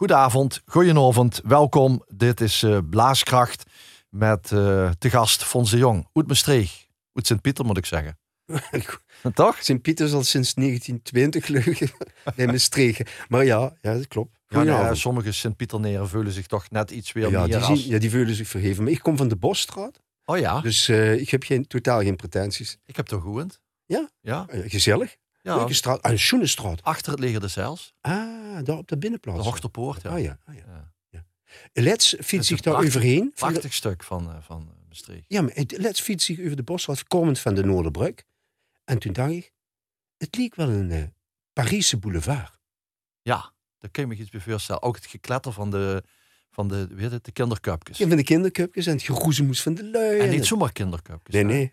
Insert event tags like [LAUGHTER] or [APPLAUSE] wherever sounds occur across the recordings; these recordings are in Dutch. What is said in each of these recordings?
Goedenavond, goedenavond, welkom. Dit is uh, Blaaskracht met uh, te gast Fons de Jong. Uit Maastricht, uit Sint-Pieter moet ik zeggen. [LAUGHS] [LAUGHS] Toch? Sint-Pieter is al sinds 1920 gelukkig in Maastricht. Maar ja, ja dat klopt. Ja, nee, sommige Sint-Pieterneren voelen zich toch net iets weer ja, meer die als... ja, die voelen zich verheven. Maar ik kom van de Bosstraat. Oh ja? Dus uh, ik heb geen, totaal geen pretenties. Ik heb toch gewoond? Ja? Ja. gezellig. Ja. Leuke straat. Een schoene straat. Achter het leger de Zeils. Ah, daar op de binnenplaats. De Hochterpoort, ja. Ah ja. Ah, ja. ja. Let's fiets ik daar overheen. Prachtig de... stuk van, van Maastricht. Ja, maar let's fiets ik over de bosstraat, komend van de Noorderbrug. En toen dacht ik, het leek wel een uh, Parijse boulevard. Ja, daar kun je me iets bij voorstellen. Ook het gekletter van de, van de, weet het, de kinderkupjes. Ja, van de kinderkupjes en het geroezemoes van de lui. En niet zomaar kinderkupjes. Nee, nee.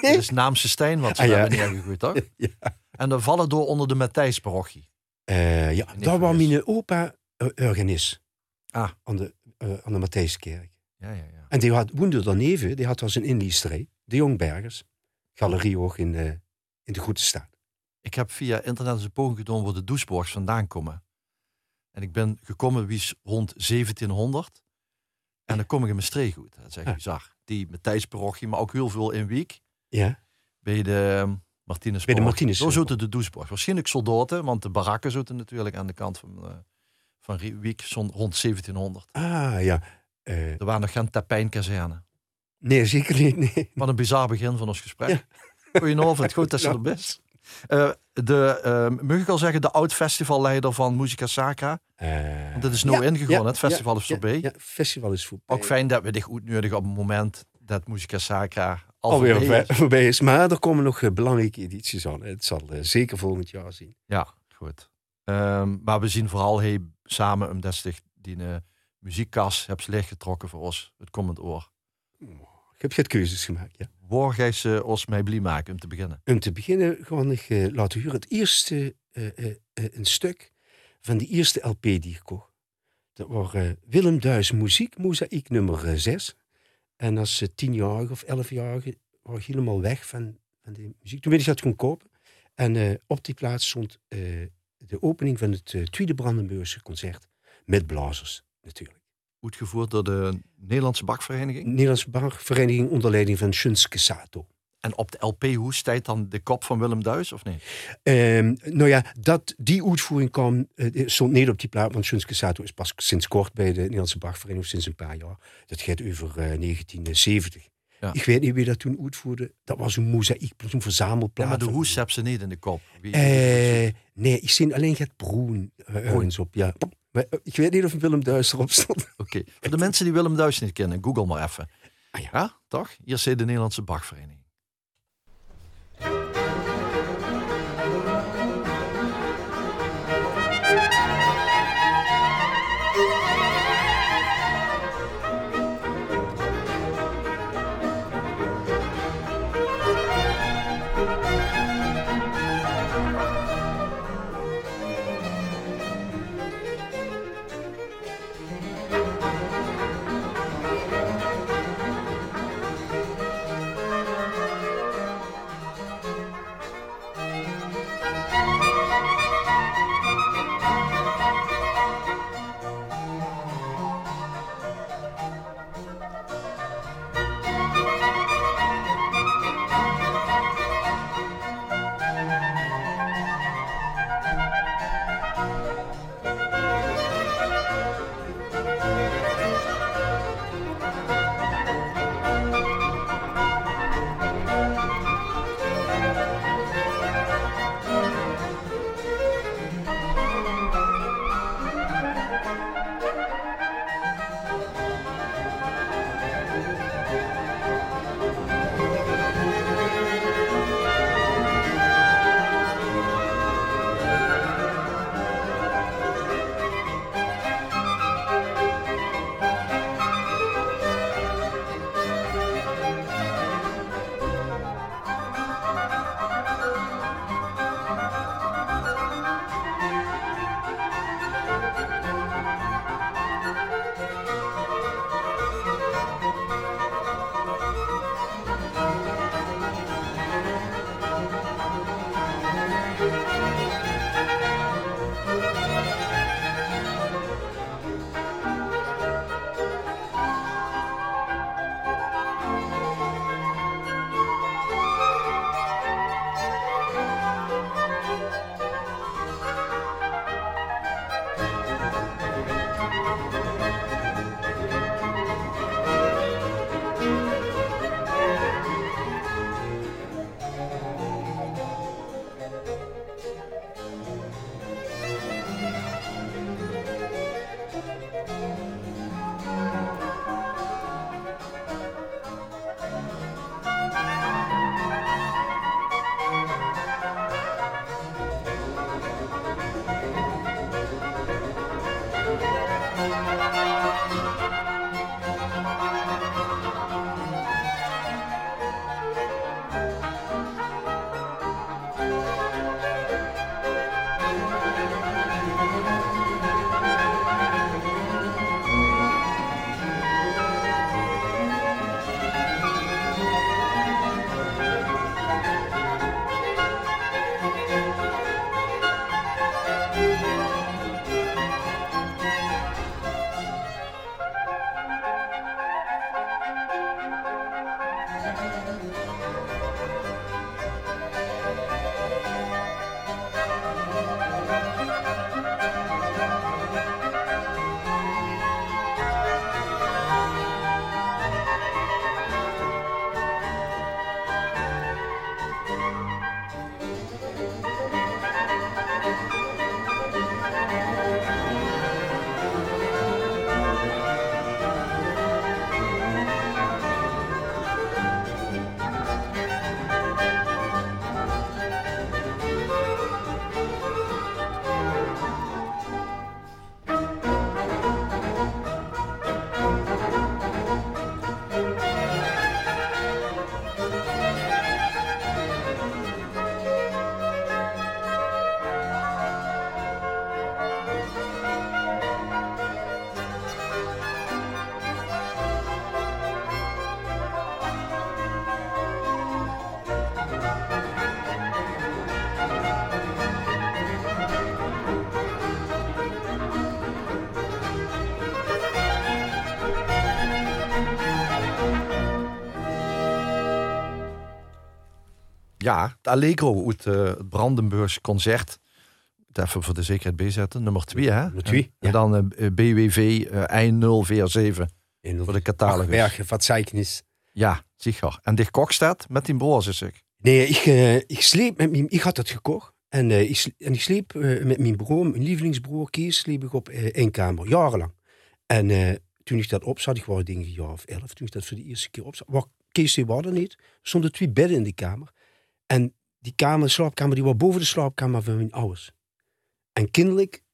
Dat is [LAUGHS] naamse Stijn wat ze Ah, ja. hebben neergegooid, toch? [LAUGHS] ja. En dan vallen door onder de Matthijsparochie. Uh, ja, Niet daar was mijn opa uh, organist. Ah. Aan de, uh, aan de Matthijskerk. Ja, ja, ja. En die had, woonde dan even, die had als een inliesterij. De Jongbergers. Galerie ook in, uh, in de Goede Staat. Ik heb via internet een poging gedaan waar de Doesborgs vandaan komen. En ik ben gekomen wie is rond 1700. En dan kom ik in Maastricht goed. Dat is echt Ah. bizar. Die Matthijsparochie, maar ook heel veel in Wiek. Ja. Bij de um, Martinez. Bij de Martinez. Zo zoeten de Doesborgs. Waarschijnlijk soldaten, want de barakken zoeten natuurlijk aan de kant van, uh, van Wiek rond 1700. Ah, ja. Uh, er waren nog geen tapijnkazerne. Nee, zeker niet. Nee. Wat een bizar begin van ons gesprek. Ja. Goedenavond, goed dat je er bent. Uh, de, uh, mag ik al zeggen, de oud-festivalleider van Musica Sacra. Uh, Want dat is nu ja, ingegaan, ja, het festival ja, is voorbij. Ja, festival is voorbij. Ook fijn dat we dich uitnodigen op het moment dat Musica Sacra al alweer voorbij is. [LAUGHS] voorbij is. Maar er komen nog uh, belangrijke edities aan. Het zal uh, zeker volgend jaar zien. Ja, goed. Um, maar we zien vooral hey, samen omdat zich die uh, muziekkas hebt leeggetrokken voor ons het komend oor. Ik heb geen keuzes gemaakt, ja. Waar ga je ze ons mee blij maken om te beginnen? Om te beginnen gewoon ik uh, laten horen het eerste uh, een stuk van de eerste LP die ik kocht. Dat was Willem Duis Muziek, Mozaïek nummer 6. En als tienjarige of elfjarige was ik helemaal weg van, van die muziek. Toen weet ik dat gewoon kopen. En op die plaats stond de opening van het tweede Brandenburgse concert met blazers natuurlijk. Uitgevoerd door de Nederlandse Bakvereniging? Nederlandse Bakvereniging onder leiding van Shunske Sato. En op de LP, hoe staat dan de kop van Willem Duis, of niet? Um, nou ja, dat, die uitvoering kwam, uh, stond niet op die plaat, want Shunske Sato is pas sinds kort bij de Nederlandse Bachvereniging, sinds een paar jaar. Dat gaat over uh, 1970. Ja. Ik weet niet wie dat toen uitvoerde. Dat was een mozaïek, een verzamelplaat. Ja, maar de hoes heb ze niet in de kop. Wie, uh, nee, ik zie alleen het broen op, ja. Maar ik weet niet of Willem Duis erop stond. [LAUGHS] Oké, okay. voor de mensen die Willem Duis niet kennen, google maar even. Ah, ja. ja, toch? Hier zit de Nederlandse Bachvereniging. Ja, het Allegro uit uh, het Brandenburgs concert. Even voor de zekerheid bijzetten. Nummer 2, hè? Nummer 2. En, en, dan uh, BWV uh, 1047 voor de catalogus. Bergen, wat. Ja, zeker. En die staat met die broers, is ik. Nee, ik, uh, ik sleep met mijn... Ik had het gekocht. En, uh, ik, en ik sleep uh, met mijn broer, mijn lievelingsbroer Kees, sleep ik op één kamer, jarenlang. En toen ik dat op zat, ik was denk ik een jaar of elf, toen ik dat voor de eerste keer op zat, was Kees die was er niet. Stonden twee bedden in die kamer. En die kamer, slaapkamer, die was boven de slaapkamer van mijn ouders. En kindelijk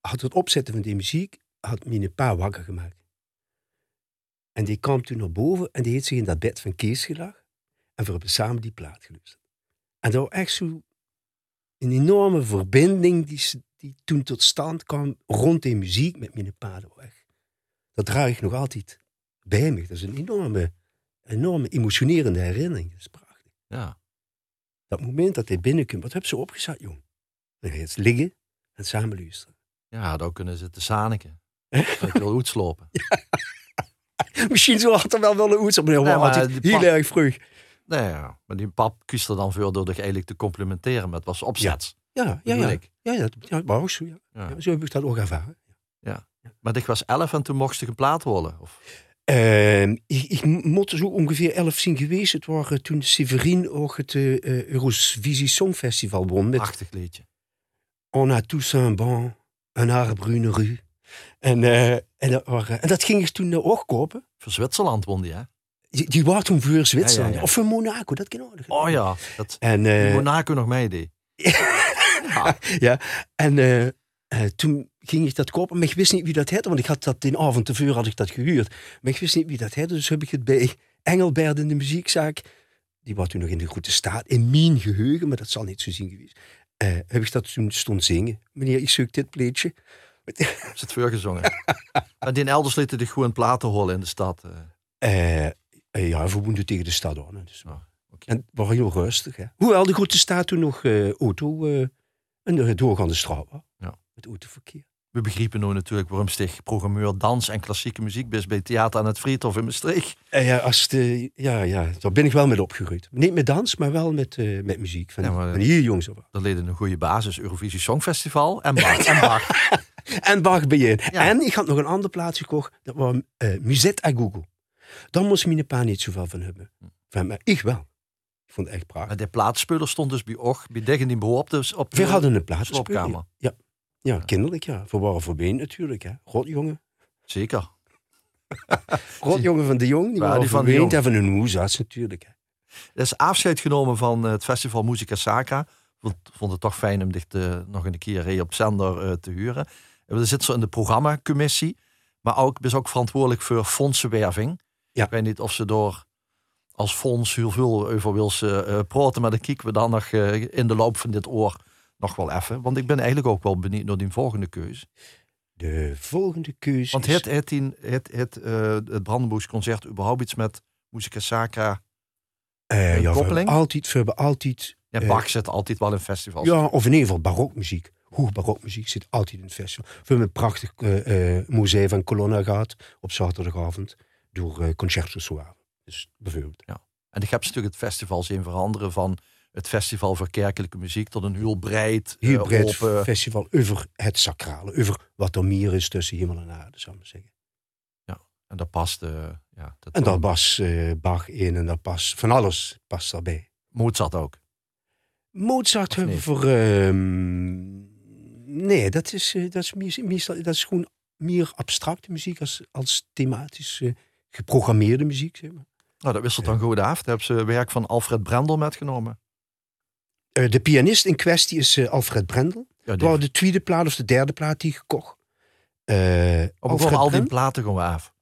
had het opzetten van die muziek, had mijn pa wakker gemaakt. En die kwam toen naar boven en die heeft zich in dat bed van Kees gelegd. En we hebben samen die plaat geluisterd. En dat was echt zo een enorme verbinding die, die toen tot stand kwam rond die muziek met mijn pa. Dat draag ik nog altijd bij me. Dat is een enorme, enorme emotionerende herinnering. Dat is prachtig. Ja. Dat moment dat hij binnenkomt, wat heb ze opgezet, jong? Dan ga je eens liggen en samen luisteren. Ja, dan kunnen ze te zaniken. ik wil [LAUGHS] goed slopen. Misschien zo had er wel wel een oets op, maar, nee, maar heel erg vroeg. Nee, ja. maar die pap kiest er dan veel door zich eigenlijk te complimenteren met wat ze opzet. Ja, ja, ja. Ja, ja, ja, dat was zo. Ja. Ja. Zo heb ik dat ook ervaren. Ja. Maar ik was elf en toen mocht ik een plaat worden? Of? Uh, ik, ik moet zo ongeveer elf zien geweest. Het waren toen Severin ook het uh, Eurovisie Songfestival won. Met Prachtig liedje. On a tous un banc, un arbre, une rue. En, uh, en, dat, waren, en dat ging ik toen ook kopen. Voor Zwitserland won die, hè? Die, die was toen voor Zwitserland. Ja, ja, ja. Of voor Monaco, dat kan ook. Oh ja, dat en, Monaco nog meedeed. [LAUGHS] ja. ja, en toen ging ik dat kopen, maar ik wist niet wie dat heette, want ik had dat in avond tevoren had ik dat gehuurd. Maar ik wist niet wie dat heette, dus heb ik het bij Engelbert in de muziekzaak, die was toen nog in de goede staat, in mijn geheugen, maar dat zal niet zo zien geweest, heb ik dat toen stond zingen. Meneer, ik zoek dit pleetje. Is het voorgezongen? [LAUGHS] maar die elders lieten de gewoon platen holen in de stad? Uh, ja, we woonden tegen de stad aan. Dus. Oh, okay. En het was heel rustig. Hè. Hoewel de grote staat toen nog auto uh, een doorgaande straat was. Ja. Met autoverkeer. We begrijpen nu natuurlijk waarom programmeur dans en klassieke muziek best bij Theater aan het Friedhof in Maastricht. Uh, ja, als de, ja, ja, daar ben ik wel mee opgegroeid. Niet met dans, maar wel met, uh, met muziek. Van, ja, maar, van hier jongens. Dat leed een goede basis. Eurovisie Songfestival en Bach. en Bach. [LAUGHS] En Bach bij je. En ik had nog een ander plaats gekocht. Dat was uh, Musette à Google. Daar moest mijn pa niet zoveel van hebben. Van, maar ik wel. Ik vond het echt prachtig. Maar de plaatspeler stond dus bij Och, bij Deggen die behoop dus op de We hadden een plaatspeler. Ja. Ja, kinderlijk ja. Voor been natuurlijk. Hè. jongen. Zeker. [LAUGHS] jongen van de Jong. Die waren die van de. En van hoezas natuurlijk. Hè. Er is afscheid genomen van het festival Musica Sacra. Vond, vond het toch fijn om dit uh, nog een keer op zender uh, te huren. We zitten zo in de programmacommissie. Maar ook, is ook verantwoordelijk voor fondsenwerving. Ja. Ik weet niet of ze door als fonds heel veel over wil ze uh, praten. Maar dan kijken we dan nog in de loop van dit oor nog wel even. Want ik ben eigenlijk ook wel benieuwd naar die volgende keus. De volgende keus. Want het, het, het, het, het, uh, het Brandenburgs concert überhaupt iets met Musica Sacra uh, ja, koppeling? We altijd, we hebben altijd... Ja, Bach zit altijd wel in festivals. Ja, of in ieder geval barokmuziek. Hoog barokmuziek zit altijd in het festival. We hebben een prachtig uh, museum van Colonna gehad op zaterdagavond door uh, Concerto Suave. Dus bijvoorbeeld. Ja. En ik heb natuurlijk het festival zien veranderen van het festival voor kerkelijke muziek tot een heel breed, heel breed open... festival over het sacrale, over wat er meer is tussen hemel en aarde, zou ik maar zeggen. Ja, en daar past... Uh, ja, dat en daar past uh, Bach in en daar past van alles past daarbij. Mozart ook? Mozart hebben we voor... Uh, nee, dat is, dat, is meestal, dat is gewoon meer abstracte muziek als, als thematisch geprogrammeerde muziek, zeg maar. Nou, dat wisselt dan goed af. Daar hebben ze werk van Alfred Brendel metgenomen. Uh, de pianist in kwestie is uh, Alfred Brendel. Ja, de tweede plaat of de derde plaat die gekocht. Uh, Alfred al die platen gewoon af.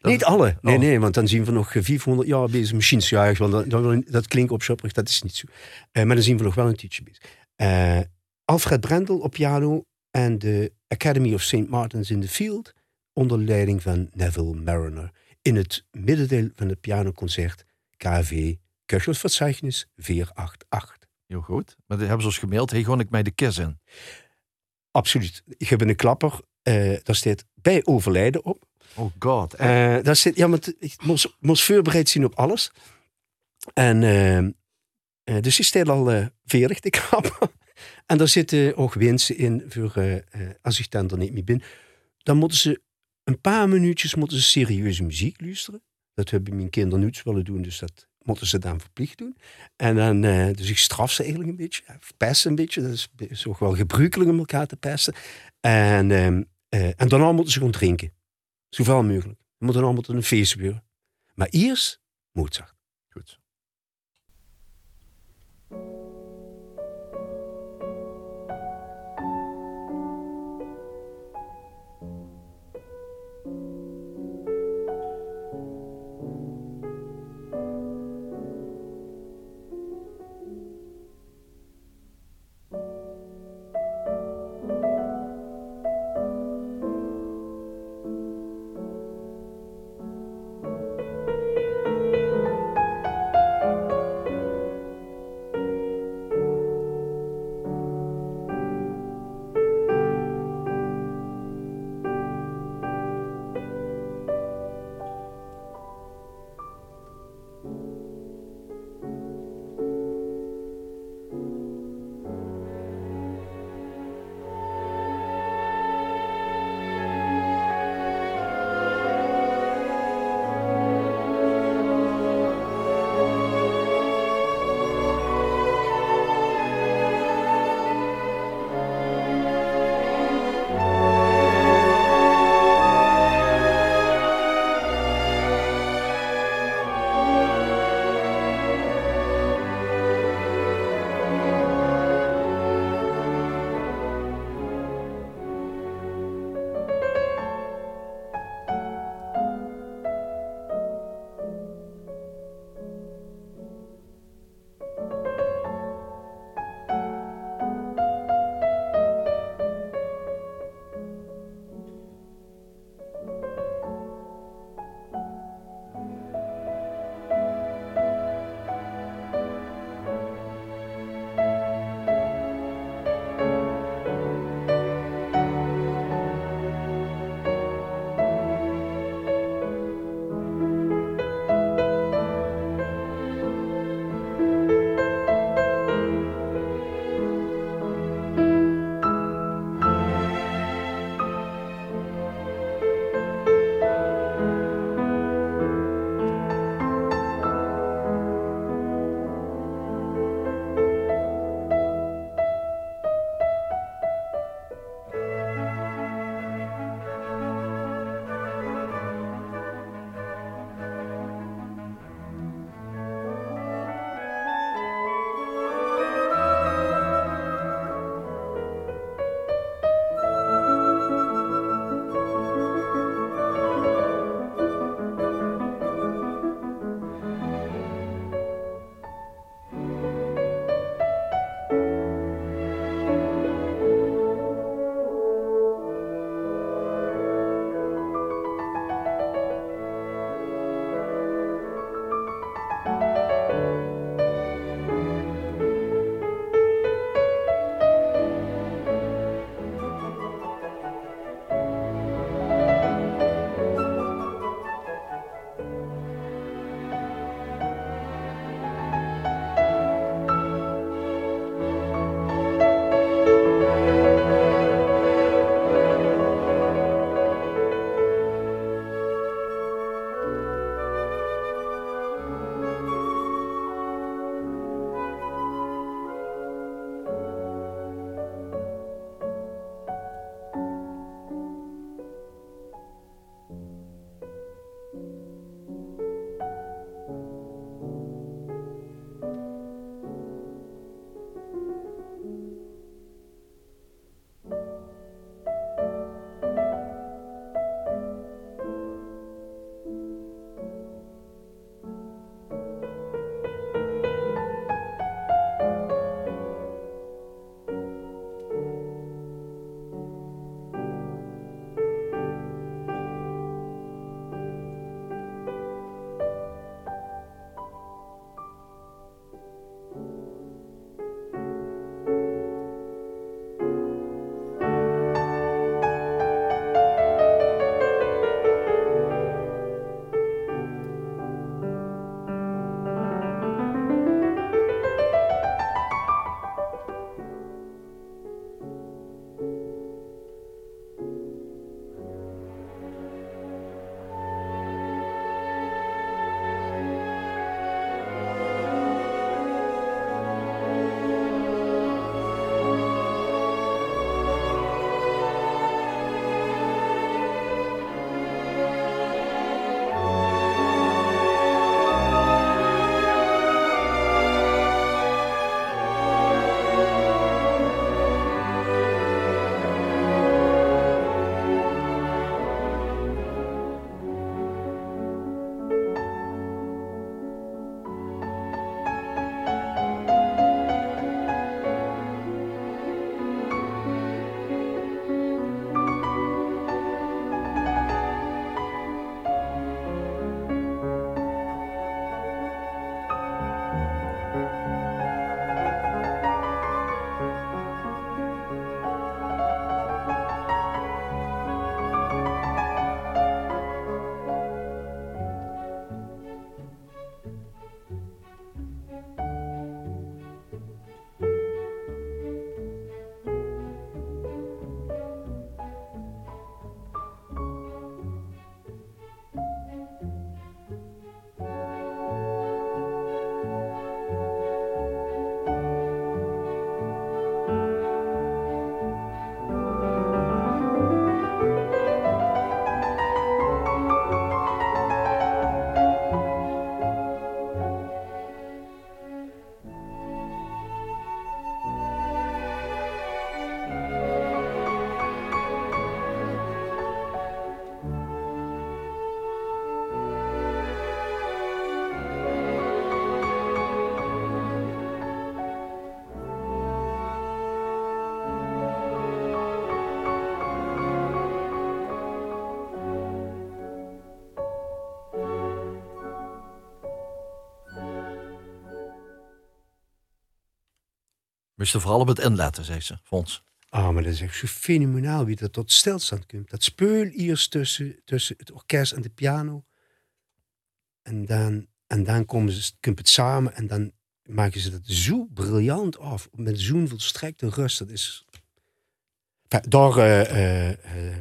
Dat... Niet alle. Nee, oh. nee, want dan zien we nog 400 jaar bezig machines. Ja, dat, dat, dat klinkt opschopperig, dat is niet zo. maar dan zien we nog wel een tijdje bezig. Alfred Brendel op piano en de Academy of St. Martin's in the Field onder leiding van Neville Mariner in het middendeel van het pianoconcert KV Köchelsverzeichnis 488. Heel goed. Maar die hebben ze ons gemaild. Hey, gewoon ik mij de kist in. Absoluut. Ik heb een klapper. Uh, daar staat bij overlijden op. Oh god. Uh, daar zit, ja, maar ik moest, moest voorbereid zien op alles. En uh, dus die staat al veertig, de klapper. [LAUGHS] en daar zitten ook winsten in voor als ik dan er niet meer ben. Dan moeten ze een paar minuutjes moeten ze serieuze muziek luisteren. Dat hebben mijn kinderen niet willen doen, dus dat moeten ze dan verplicht doen. En dan, uh, dus ik straf ze eigenlijk een beetje, pesten een beetje. Dat is, ook wel gebruikelijk om elkaar te pesten. En, uh, uh, en moeten ze gewoon drinken. Zoveel mogelijk. We moeten allemaal tot een feest gebeuren. Maar eerst Mozart. Goed. Moest er vooral op het inletten, zei ze, Fons. Ah, maar dat is echt zo fenomenaal wie dat tot stilstand komt. Dat speul eerst tussen, tussen het orkest en de piano. En dan, en dan komen ze, komt het samen en dan maken ze dat zo briljant af. Met zo'n volstrekte rust. Dat is... Daar... eh, eh,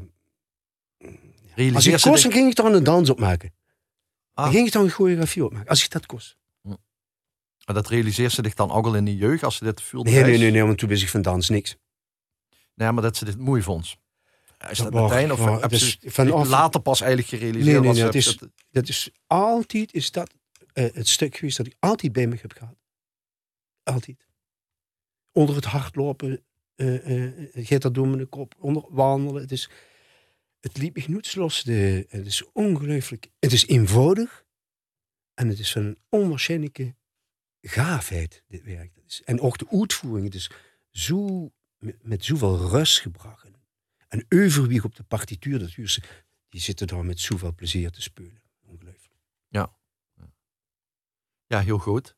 als ik kost, dan ging ik er een dans op maken. Ah. Dan ging ik dan een choreografie opmaken. Als ik dat kost. Maar dat realiseert ze zich dan ook al in de jeugd als ze dit voelde? Nee, nee, nee, nee, want toen wist ik van dans niks. Nee, maar dat ze dit mooi vond. Is dat Dat meteen? Of zich vanaf- later pas eigenlijk gerealiseerd? Nee, nee, nee, heeft is- Dat is altijd is dat, eh, het stuk geweest dat ik altijd bij me heb gehad. Altijd. Onder het hardlopen, eh eh gaat dat door mijn kop, onder wandelen. Het, is, het liep me knoetslos. De, het is ongelooflijk. Het is eenvoudig. En het is van een onwaarschijnlijke gaafheid, dit werk. Dat is, en ook de uitvoering. Het is zo, met, zoveel rust gebracht. En, overwicht op de partituur. Dat die zitten daar met zoveel plezier te spelen. Ongelooflijk. Ja, heel goed.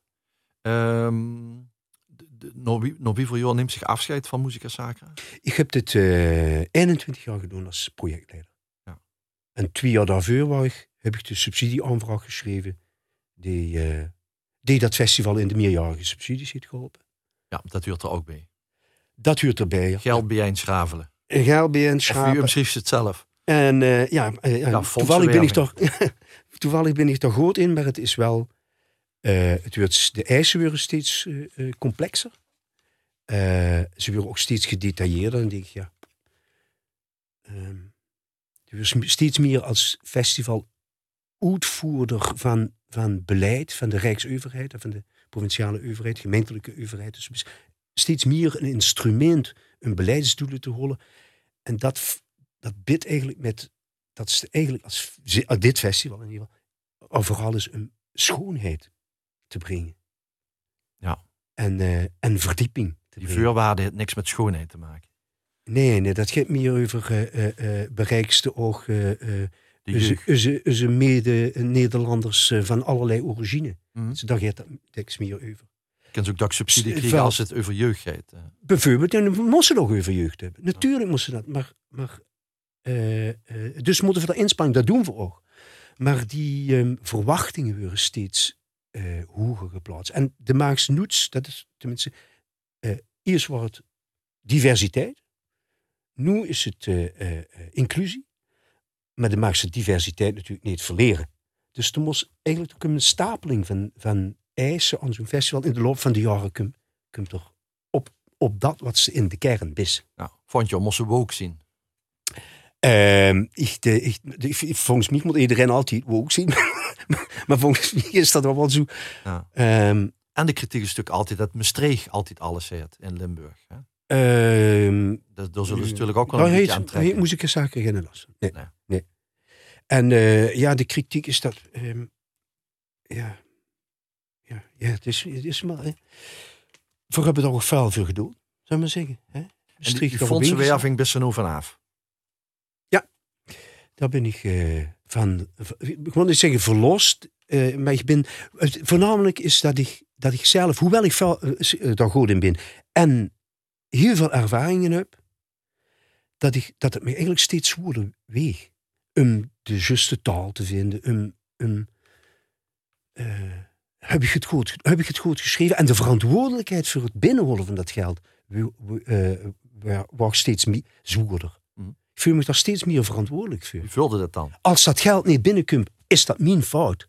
Wie voor jou neemt zich afscheid van Musica Sacra? Ik heb dit eh 21 jaar gedaan als projectleider. Ja. En twee jaar daarvoor ik, heb ik de subsidieaanvraag geschreven die, eh, die dat festival in de meerjarige subsidies heeft geholpen. Ja, dat hoort er ook bij. Dat huurt erbij. Ja. Geld schravelen. Geld bij en Of u schapen. omschreef het zelf. En eh, ja, eh, ja, [LAUGHS] toevallig, ben ik toch, toevallig ben ik daar goed in, maar het is wel... eh, het wordt, de eisen worden steeds complexer. Ze worden ook steeds gedetailleerder. En denk ik, ja... je wordt steeds meer als festival uitvoerder van, van beleid van de Rijksoverheid en van de provinciale overheid, gemeentelijke overheid. Dus steeds meer een instrument om beleidsdoelen te holen. En dat, dat bidt eigenlijk met, dat is eigenlijk als, als dit festival in ieder geval, vooral is een schoonheid te brengen. Ja. En, eh, en verdieping te Die brengen. voorwaarde heeft niks met schoonheid te maken. Nee, nee, dat gaat meer over eh, bereikste oog. Onze- onze mede-Nederlanders eh, van allerlei origine. Dus daar gaat dat niks meer over. Je kunt ook dat subsidie krijgen als het over jeugd gaat. eh. Bijvoorbeeld, en dan moesten ze nog over jeugd hebben. Natuurlijk moesten ze dat, maar... maar eh, dus moeten we dat inspannen, dat doen we ook. Maar die ehm, verwachtingen worden steeds hoger geplaatst. En de Maagse Noets, dat is tenminste... eerst was het diversiteit. Nu is het inclusie. Maar de Maagse diversiteit natuurlijk niet verleren. Dus er moest eigenlijk ook een stapeling van, van eisen aan zo'n festival in de loop van de jaren komt er op, op dat wat ze in de kern is. Nou, vond je, moesten we ook zien. Ehm, ik, de, ik, de- volgens mij moet iedereen altijd woke zien. [LAUGHS] maar volgens mij is dat wel zo. Ja. Ehm, En de kritiek is natuurlijk altijd dat Maastricht altijd alles heeft in Limburg. Hè? Ehm, Dat, daar zullen ze natuurlijk ook wel daar een beetje heet, aan heet moest ik een zaken last. van. Nee, Nee. nee. En eh, ja, de kritiek is dat. ehm, ja, ja, ja, het is, het is maar. hè. Voor hebben we er ook veel voor gedaan, zou ik maar zeggen. Hè? En die, die fondsenwerving best er vanaf. Daar ben ik eh, van, ik wil niet zeggen verlost, eh, maar ik ben, voornamelijk is dat ik, dat ik zelf, hoewel ik eh, eh, daar goed in ben en heel veel ervaringen heb, dat, ik, dat het me eigenlijk steeds zwaarder weegt om de juiste taal te vinden, om, om eh, heb, ik het goed, heb ik het goed geschreven en de verantwoordelijkheid voor het binnenholen van dat geld wordt steeds meer zwaarder. Mhm. Ik voel me daar steeds meer verantwoordelijk voor Wie vulde dat dan? als dat geld niet binnenkomt, is dat mijn fout.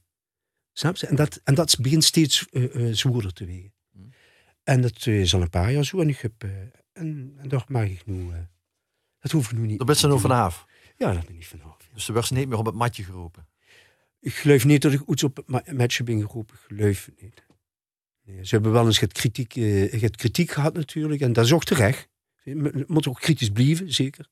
Snap je? En dat, en dat begint steeds eh zwaarder te wegen. En dat eh, is al een paar jaar zo. En, ik heb, eh, en, en daar mag ik nu... eh, dat hoef ik nu niet... Daar bent ze nu vanaf. Ja, dat ben ik vanaf. ja. Dus er werd ze niet meer op het matje geroepen. Ik geloof niet dat ik iets op het ma- matje ben geroepen. Ik geloof het niet. Nee, ze hebben wel eens het kritiek, het kritiek gehad natuurlijk. En dat is ook terecht. Het moet ook kritisch blijven, zeker.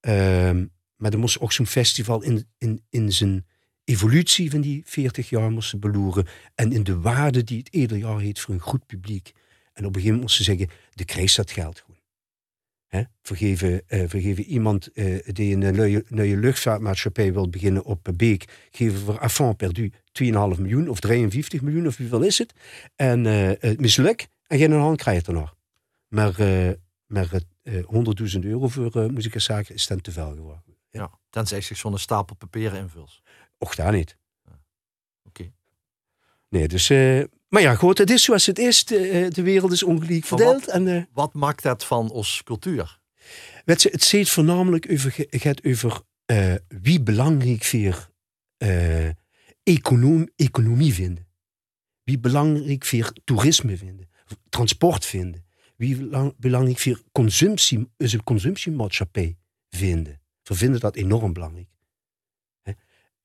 Ehm, maar er moest ook zo'n festival in, in, in zijn evolutie van die 40 jaar moesten beloeren. En in de waarde die het ieder jaar heeft voor een goed publiek. En op een gegeven moment moesten ze zeggen, de krijgt dat geld gewoon. Hè? Vergeven, eh, vergeven iemand eh, die een nieuwe, nieuwe luchtvaartmaatschappij wil beginnen op Beek, geven voor affront perdu 2,5 miljoen of 53 miljoen of hoeveel is het. En eh het mislukt en geen hand krijgt er nog. Maar, maar uh, 100.000 euro voor uh, Sacra is dan te veel geworden. Ja, ja tenzij zich zo'n stapel papieren invult. Och, daar niet. Ja. Oké. Okay. Nee, dus... Uh, maar ja, goed, het is zoals het is. De, de wereld is ongelijk verdeeld. Wat, en, uh, wat maakt dat van ons cultuur? Weet je, het zit voornamelijk over, gaat over uh, wie belangrijk voor econom, economie vinden. Wie belangrijk voor toerisme vinden. Transport vinden. Wie belang, belangrijk voor consumptie, consumptiemaatschappij vinden. We vinden dat enorm belangrijk.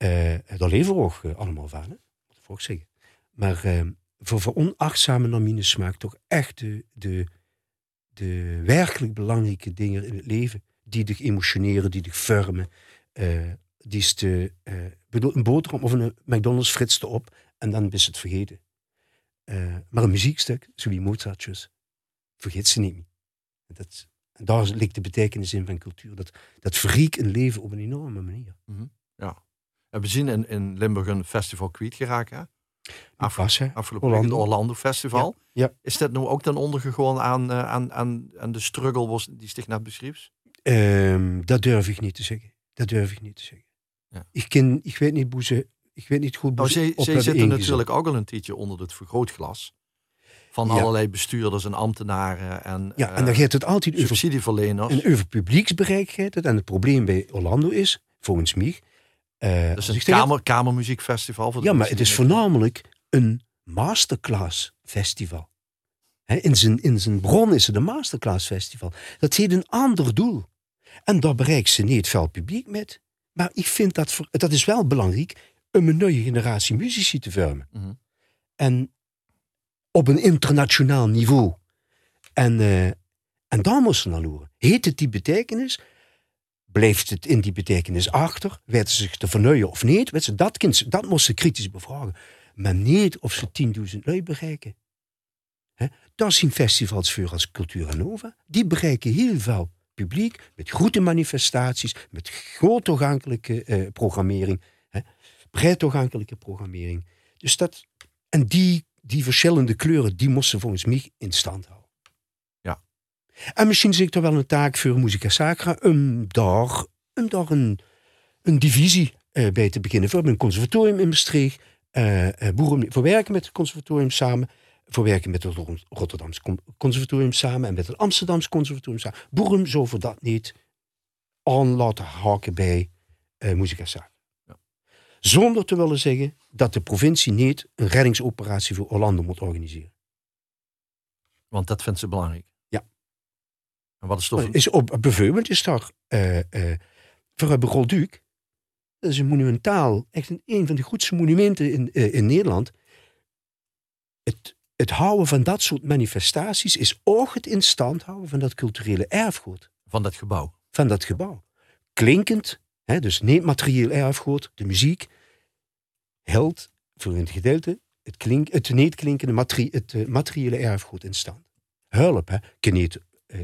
Uh, daar leven we ook uh, allemaal van, hè? moet ik ook zeggen. Maar uh, voor veronachtzame naar mijn smaak toch echt de, de, de werkelijk belangrijke dingen in het leven. Die dich emotioneren, die dich vormen. die is te, bedoel, een boterham of een McDonald's fritste op en dan is het vergeten. maar een muziekstuk, zoals Mozartjes, vergeet ze niet. Dat, daar ligt de betekenis in van cultuur. Dat, dat verriekt een leven op een enorme manier. Mm. Ja. We zien in, in Limburg een festival kwijt geraakt. Hè? Afgelopen, Orlando. het Orlando Festival. Ja. ja. Is dat nu ook ten ondergegaan aan, uh, aan, aan, aan de struggle die zich net beschreef? Um, dat durf ik niet te zeggen. Dat durf ik niet te zeggen. Ja. Ik, ken, ik weet niet hoe ze. Ik weet niet goed nou, ze, ze zitten natuurlijk ook al een tijdje onder het vergrootglas. Van ja. allerlei bestuurders en ambtenaren. En, ja, en dan gaat het altijd over subsidieverleners. En over publieksbereik gaat het. En het probleem bij Orlando is, volgens mij, uh, dat is een kamer, kamermuziekfestival. Voor ja, maar het is voornamelijk een masterclass festival. in, zijn, in zijn bron is het een masterclass festival. Dat heeft een ander doel. En daar bereikt ze niet veel publiek met. Maar ik vind dat, voor, dat is wel belangrijk om een nieuwe generatie muzici te vormen. Mm -hmm. En op een internationaal niveau. En, uh, en daar moesten ze naar loeren. Heet het die betekenis? Blijft het in die betekenis achter? Weten ze zich te vernieuwen of niet? Weet ze, dat, kind, dat moesten ze kritisch bevragen. Maar niet of ze 10.000 lui bereiken. He? Zien festivals voor als Cultura Nova. Die bereiken heel veel publiek met grote manifestaties, met groot toegankelijke uh, programmering, hè? breed toegankelijke programmering. Dus dat, en die, die verschillende kleuren, die moesten volgens mij in stand houden. En misschien zie ik er wel een taak voor Musica Sacra om daar, om daar een, een divisie uh, bij te beginnen. Hebben een conservatorium in Maastricht. Uh, boeren voor werken met het conservatorium samen. Voor werken met het Rotterdamse conservatorium samen. En met het Amsterdamse conservatorium samen. Boeren zo voor dat niet aan laten haken bij uh, Musica Sacra. Ja. Zonder te willen zeggen dat de provincie niet een reddingsoperatie voor Orlando moet organiseren. Want dat vindt ze belangrijk. En wat is toch? Is op, bijvoorbeeld is daar uh, uh, voor. Dat is een monumentaal, echt een, een van de grootste monumenten in, uh, in Nederland. Het, het houden van dat soort manifestaties is ook het in stand houden van dat culturele erfgoed. Van dat gebouw. Van dat gebouw. Klinkend, hè, dus niet materieel erfgoed, de muziek, held voor een gedeelte het, klink, het niet klinkende materi het materiële erfgoed in stand. Hulp, hè, kan niet uh,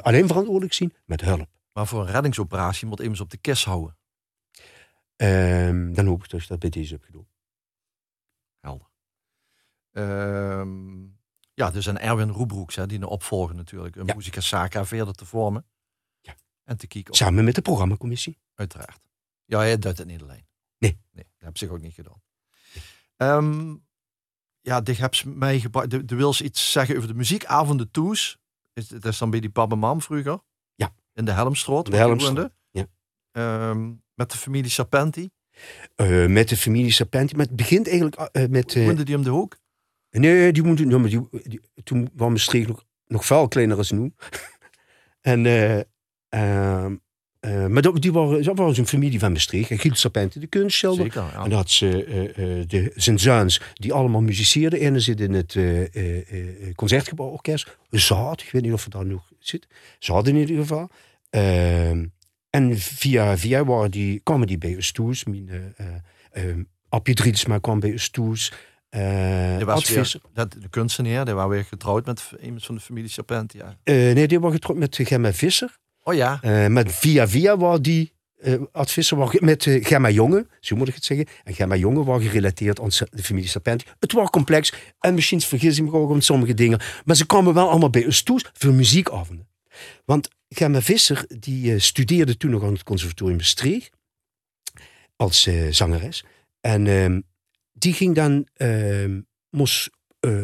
alleen verantwoordelijk zien met hulp. Maar voor een reddingsoperatie moet immers op de kist houden. Um, dan hoop ik dus dat bij deze heb gedaan. Helder. Um, ja, dus een Erwin Roebroeks, hè, die een opvolger natuurlijk, een ja. Muzika Saka verder te vormen. Ja. En te kijken. Samen met de programmacommissie. Uiteraard. Ja, hij doet het niet alleen. Nee. Nee, dat heb ik ook niet gedaan. Nee. Um, ja, dit heb mij. De, de wil iets zeggen over de muziekavonden toes is, dat is dan bij die papa mam vroeger? Ja. In de Helmstroot? De ja. Um, met de familie Serpenti? Uh, met de familie Serpenti. Maar het begint eigenlijk uh, met... Uh, die om de hoek? Nee, die. No, die, die, toen was Maastricht nog, nog veel kleiner als nu. [LAUGHS] en... Uh, uh, maar dat, die waren, dat was een familie van Maastricht. Giel Serpenti, de kunstschilder. Zeker, ja. En had ze uh, de, zijn zoons, die allemaal muziceerden. Ene zit in het uh, Concertgebouworkest. Zaad, ik weet niet of het daar nog zit. Zaad in ieder geval. Ehm, en via, via waren die, kwamen die bij ons toe. Mijn, Appie Drietsma kwam bij ons toe. Uh, was weer, dat, de kunstenaar, die was weer getrouwd met iemand van de familie Serpenti. Ja. nee, die was getrouwd met Gemma Visser. Oh ja. Uh, met via via was die uh, met uh, Gemma Jonge, zo moet ik het zeggen. En Gemma Jonge was gerelateerd aan de familie Serpenti. Het was complex en misschien vergis ik me ook om sommige dingen. Maar ze kwamen wel allemaal bij ons toe voor muziekavonden. Want Gemma Visser, die studeerde toen nog aan het conservatorium Maastricht. Als zangeres. En ehm, die ging dan, ehm, moest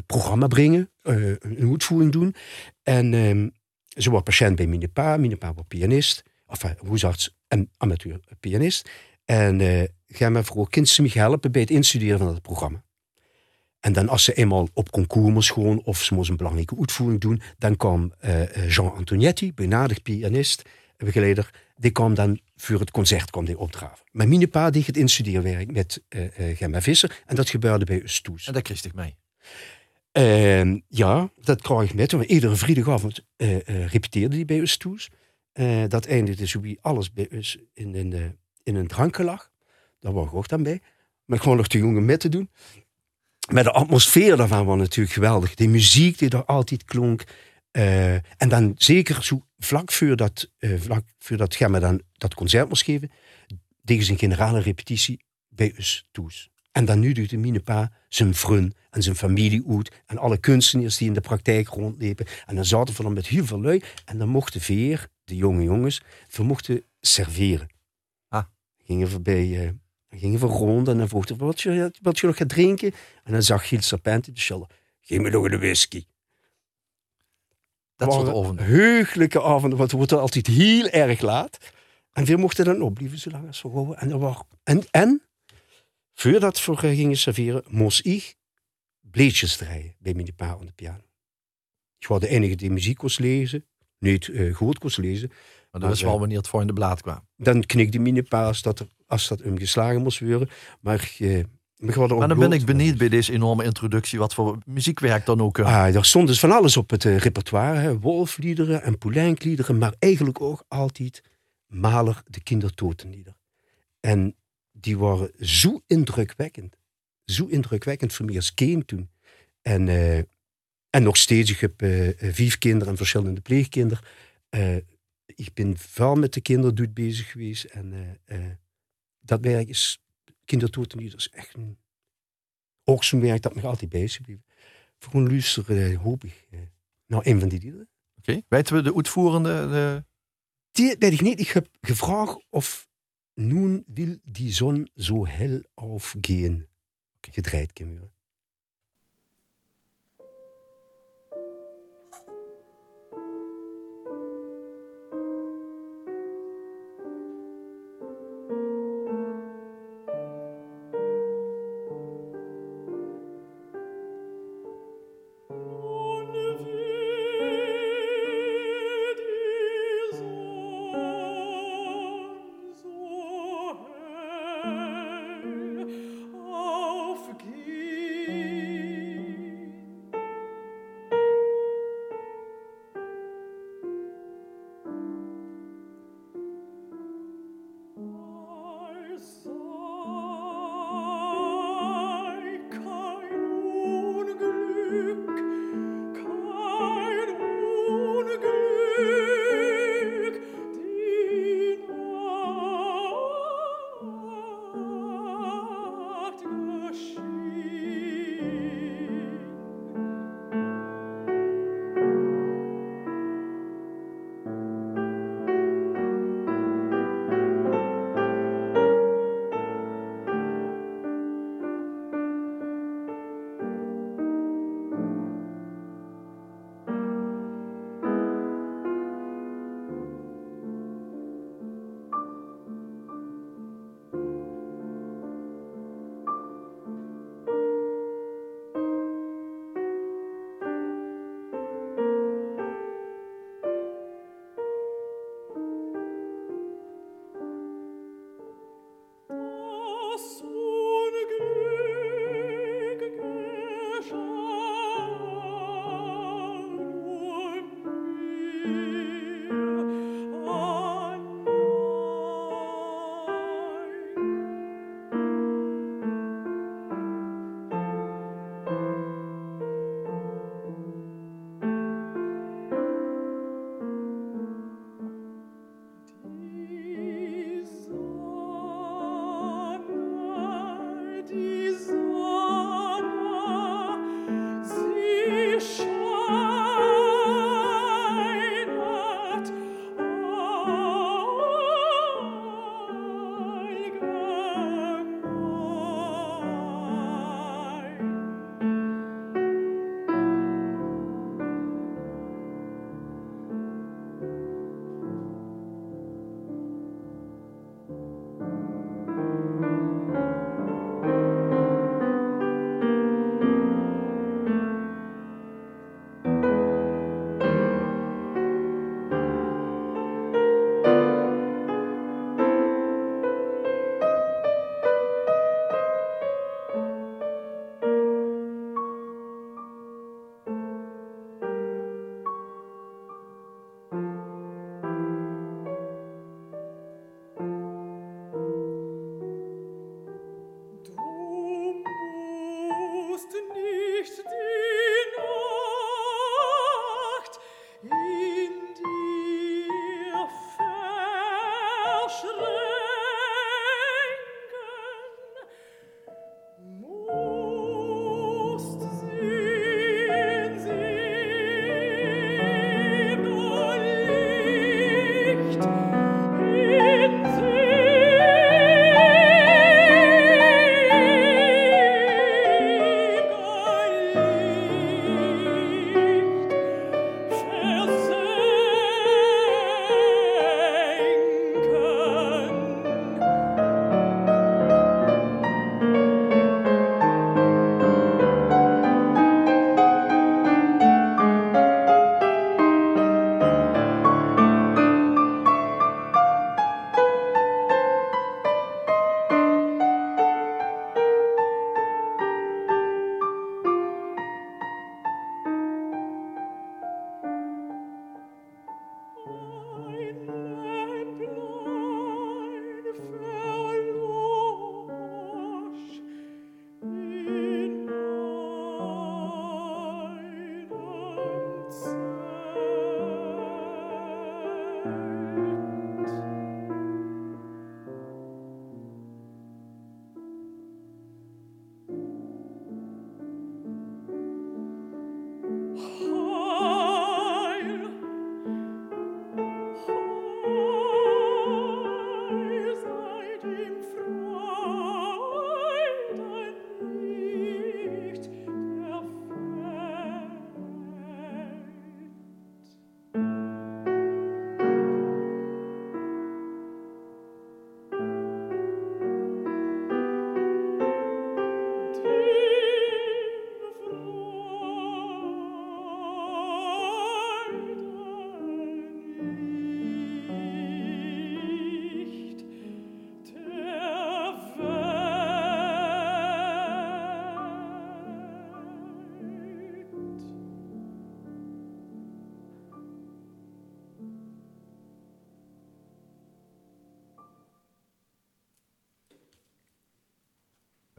programma brengen, een uitvoering doen. En ehm, ze was patiënt bij Minepa. Minepa was pianist. Enfin, hoezarts en amateur pianist. En uh, ga me vroeg, kind ze helpen bij het instuderen van het programma. En dan als ze eenmaal op concours moest gewoon, of ze moest een belangrijke uitvoering doen, dan kwam uh, Jean Antonietti, benadigd pianist, begeleider, die kwam dan voor het concert kwam die opdraven. Maar mijn deed het instudeerwerk met uh, Gemma Visser en dat gebeurde bij ons toes. En dat kreeg ik mee? Uh, ja, dat kreeg ik met. Iedere vrijdagavond repeteerde die bij ons toes. Uh, dat eindigde zo wie alles bij ons in, uh, in een drankgelag. Daar was ik ook dan bij. Maar gewoon nog te jong om mee te doen. Maar de atmosfeer daarvan was natuurlijk geweldig. Die muziek die er altijd klonk. Uh, en dan zeker zo vlak voor dat, vlak voor dat Gemma dan dat concert moest geven, deed ze een generale repetitie bij ons toes. En dan nu doet de minepa zijn vriend en zijn familie uit. En alle kunstenaars die in de praktijk rondlepen. En dan zaten we dan met heel veel lui. En dan mochten Veer, de jonge jongens, we mochten serveren. Ah. Gingen we bij... Uh, gingen we rond en dan vroeg wat je, wat je nog gaat drinken. En dan zag Giel Serpent in de schilder. Geef me nog een whisky. Dat soort avonden. Heugelijke avonden, want het wordt altijd heel erg laat. En we mochten dan opblijven zolang als we wouden. En, er was, en, en voordat we gingen serveren, moest ik bleetjes draaien bij mijn pa aan de piano. Ik was de enige die muziek kon lezen, niet uh, goed kon lezen. Maar dat is wel wanneer het voor in de blad kwam. Dan knikte mijn pa als dat, er, als dat hem geslagen moest worden. Maar, uh, maar, maar dan ben ik benieuwd bij deze enorme introductie wat voor muziekwerk dan ook. Uh. Ah, er stond dus van alles op het repertoire. Hè. Wolfliederen en Poulenkliederen, maar eigenlijk ook altijd Maler de kindertotenlieder. En die waren zo indrukwekkend. Zo indrukwekkend voor mij als kind toen. En, uh, en nog steeds, ik heb uh, vijf kinderen en verschillende pleegkinderen. Uh, ik ben veel met de kinderen bezig geweest. En dat werk is, kindertotenlied, is echt een, ook zo'n werk dat me altijd bezig blijft. Gewoon luisteren, hoop ik. nou, een van die liederen. Oké, okay. weten we de uitvoerende? De... Die weet ik niet. Ik heb gevraagd of nun will die Sonne so hell aufgehen. Gedreht Gemüse.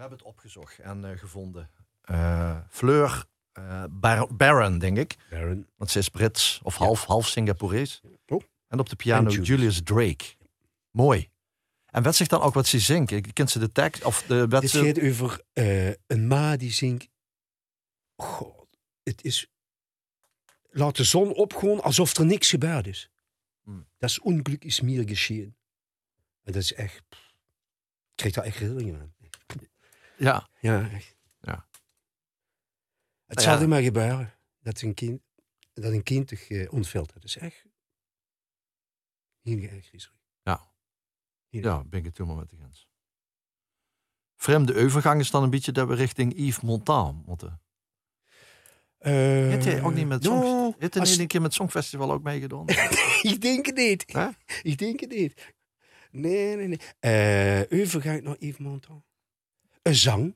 Hebben het opgezocht en eh, gevonden. Eh, Fleur eh, Bar- Baron, denk ik. Baron. Want ze is Brits of half, half Singaporees. Oh. En op de piano Julius. Julius. Drake. Mooi. En weet zich dan ook wat ze zingt? Kent ze de tekst? Of de, wat Dit ze... gaat over een ma die zingt. God, het is. Laat de zon opgaan alsof er niks gebeurd is. Hmm. Dat is ongeluk is meer geschehen. En dat is echt. Ik krijg daar echt rillingen aan. Ja, Ja. Ja. Het zal ja. er maar gebeuren dat een kind, dat een kind zich eh, ontvelt. Dat is echt. Heel erg griezelig. ja, ben ik het helemaal met de grens. Vreemde overgang is dan een beetje dat we richting Yves Montand moeten. Uh, Heeft hij ook niet met no, Song... Heeft hij een keer met Songfestival ook meegedaan? [LAUGHS] ik denk het niet. Ik denk het niet. Nee, nee, nee. Eh overgang naar Yves Montand. Een zang.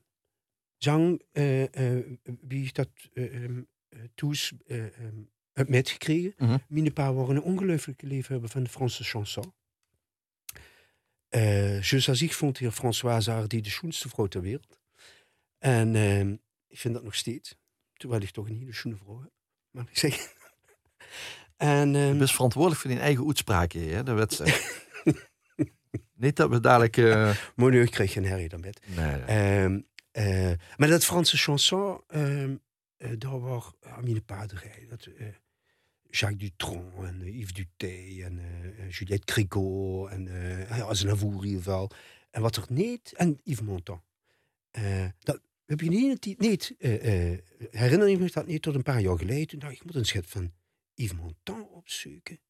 Zang, eh, eh, wie ik dat eh, ehm, eh, toes eh, ehm, heb metgekregen. Mhm. Mijn pa waren een ongelooflijke liefhebber van de Franse chanson. Eh je als ik vond hier Françoise Hardy de schoonste vrouw ter wereld. En ehm, ik vind dat nog steeds. Terwijl ik toch een hele schoene vrouw heb. Maar ik zeg... [LAUGHS] en, Je bent verantwoordelijk voor die eigen uitspraak hier, hè, de wedstrijd. [LAUGHS] niet dat we dadelijk... eh, Maar nu kreeg je een herrie dan met. nee. Ehm, eh, maar dat Franse chanson, ehm eh, daar was uh, mijn paarderij. Dat, eh, Jacques Dutronc en Yves Duté en Juliette Cricot en uh, Aznavour geval. En wat er niet, en Yves Montand. Dat heb je niet, niet herinner ik me dat niet tot een paar jaar geleden. Toen dacht ik, ik moet een schet van Yves Montand opzoeken.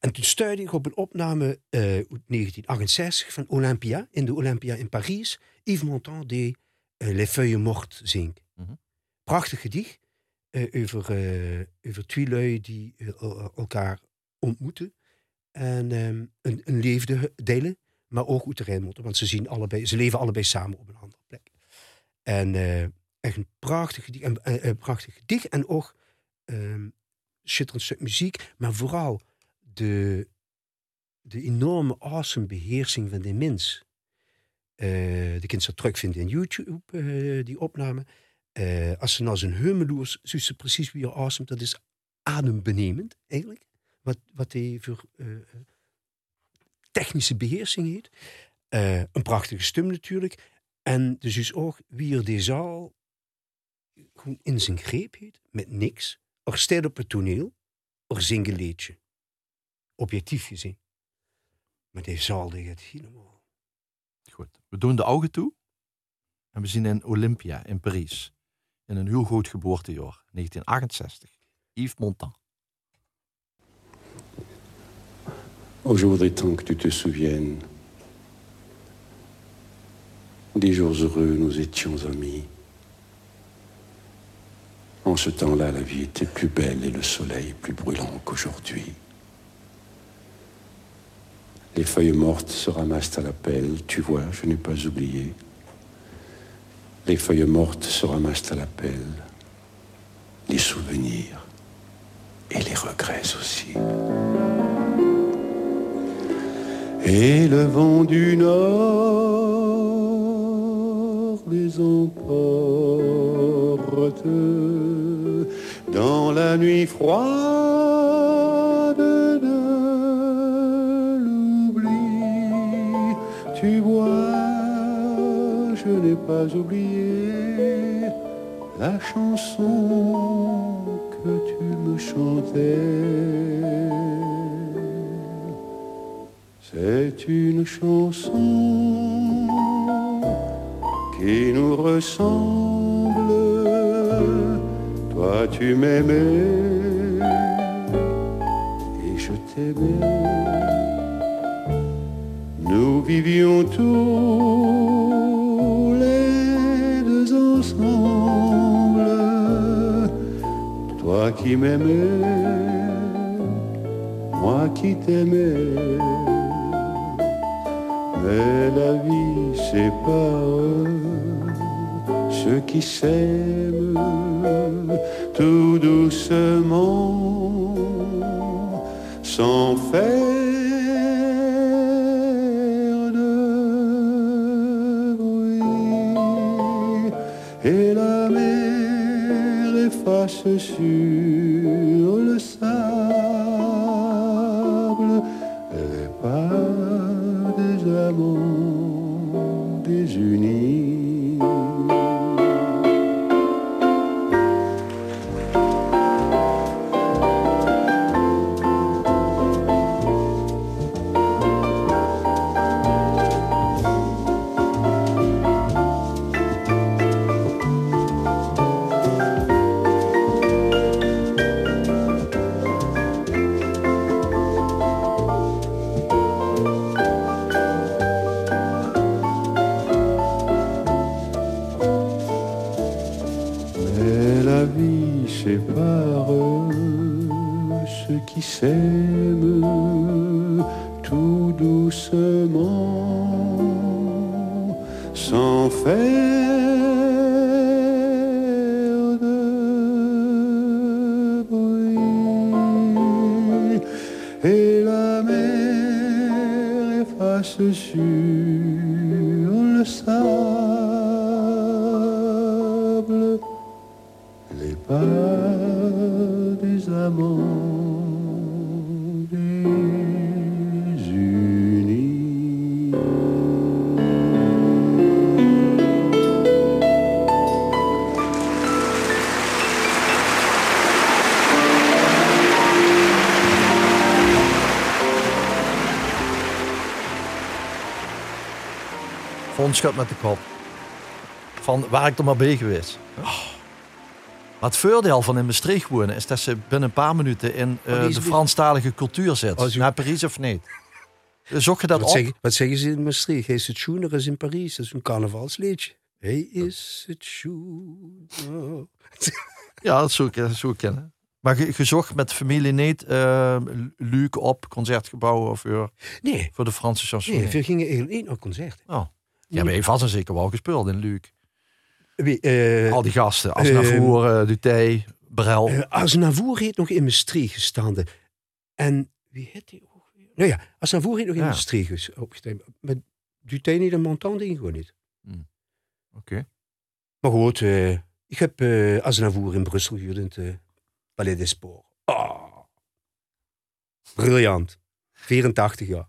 En toen stuurde ik op een opname eh, uit 1968 van Olympia, in de Olympia in Parijs. Yves Montand die eh, Les Feuilles Mortes zingt. Mhm. Prachtig gedicht eh, over, eh, over twee lui die eh, el- elkaar ontmoeten. En ehm, een, een leefde delen, maar ook uit de. Want ze, zien allebei, ze leven allebei samen op een andere plek. En eh, echt een prachtig gedicht. En, eh, een prachtig gedicht en ook ehm schitterend stuk muziek. Maar vooral de, de enorme awesome beheersing van de mens. Eh, de kind zou terugvinden in YouTube, eh, die opname. Eh, als ze nou zijn hummeloers, zie ze precies wie awesome. Dat is adembenemend, eigenlijk. Wat, wat hij voor technische beheersing heeft. Eh, een prachtige stem natuurlijk. En dus is ook wie er die zaal gewoon in zijn greep heeft, met niks. Er staat op het toneel, er zingt een liedje. Objectief gezien. Maar die zaal die gaat helemaal... Goed. We doen de ogen toe. En we zien in Olympia in Parijs. In een heel goed geboortejaar. 1968. Yves Montand. Oh, je voudrais tant que tu te souviennes des jours heureux, nous étions amis. En ce temps-là, la vie était plus belle et le soleil plus brûlant qu'aujourd'hui. Les feuilles mortes se ramassent à la pelle, tu vois, je n'ai pas oublié. Les feuilles mortes se ramassent à la pelle, les souvenirs et les regrets aussi. Et le vent du nord les emporte dans la nuit froide pas oublié la chanson que tu me chantais. C'est une chanson qui nous ressemble. Toi tu m'aimais et je t'aimais. Nous vivions tous Toi qui m'aimais, moi qui t'aimais. Mais la vie sépare ceux qui s'aiment tout doucement, sans faire Met de kop. Van waar ik er maar bij geweest. Maar het voordeel van in Maastricht wonen is dat ze binnen een paar minuten in eh, Oh, is de Franstalige cultuur zit. Als u- Naar Parijs of niet? Zocht je dat Wat, op? zeggen, wat zeggen ze in Maastricht? Hij is het schoener is in Parijs. Dat is een carnavalsliedje. Hij is het schoener. [LAUGHS] Ja, dat zou ik, dat zou ik kennen. Maar ge- gezocht met familie niet eh Luc op, concertgebouw of voor, Nee, voor de Franse chanson. nee, we gingen eigenlijk niet naar concerten. Oh. Ja, maar je vast en zeker wel gespeeld in Luc. Wie, eh, Al die gasten, Asnavour, uh, Dutey, Brel. Eh, Aznavour heeft nog in Maastricht gestaan. En wie heet die ook weer? Nou ja, Aznavour heeft nog in Ja. Maastricht ges- opgestaan. Maar Dutain niet en Montan gewoon niet. Oké. Maar goed, eh, ik heb eh Aznavour in Brussel gehuurd in het eh, Palais des Sports. Ah. Briljant. 84 jaar.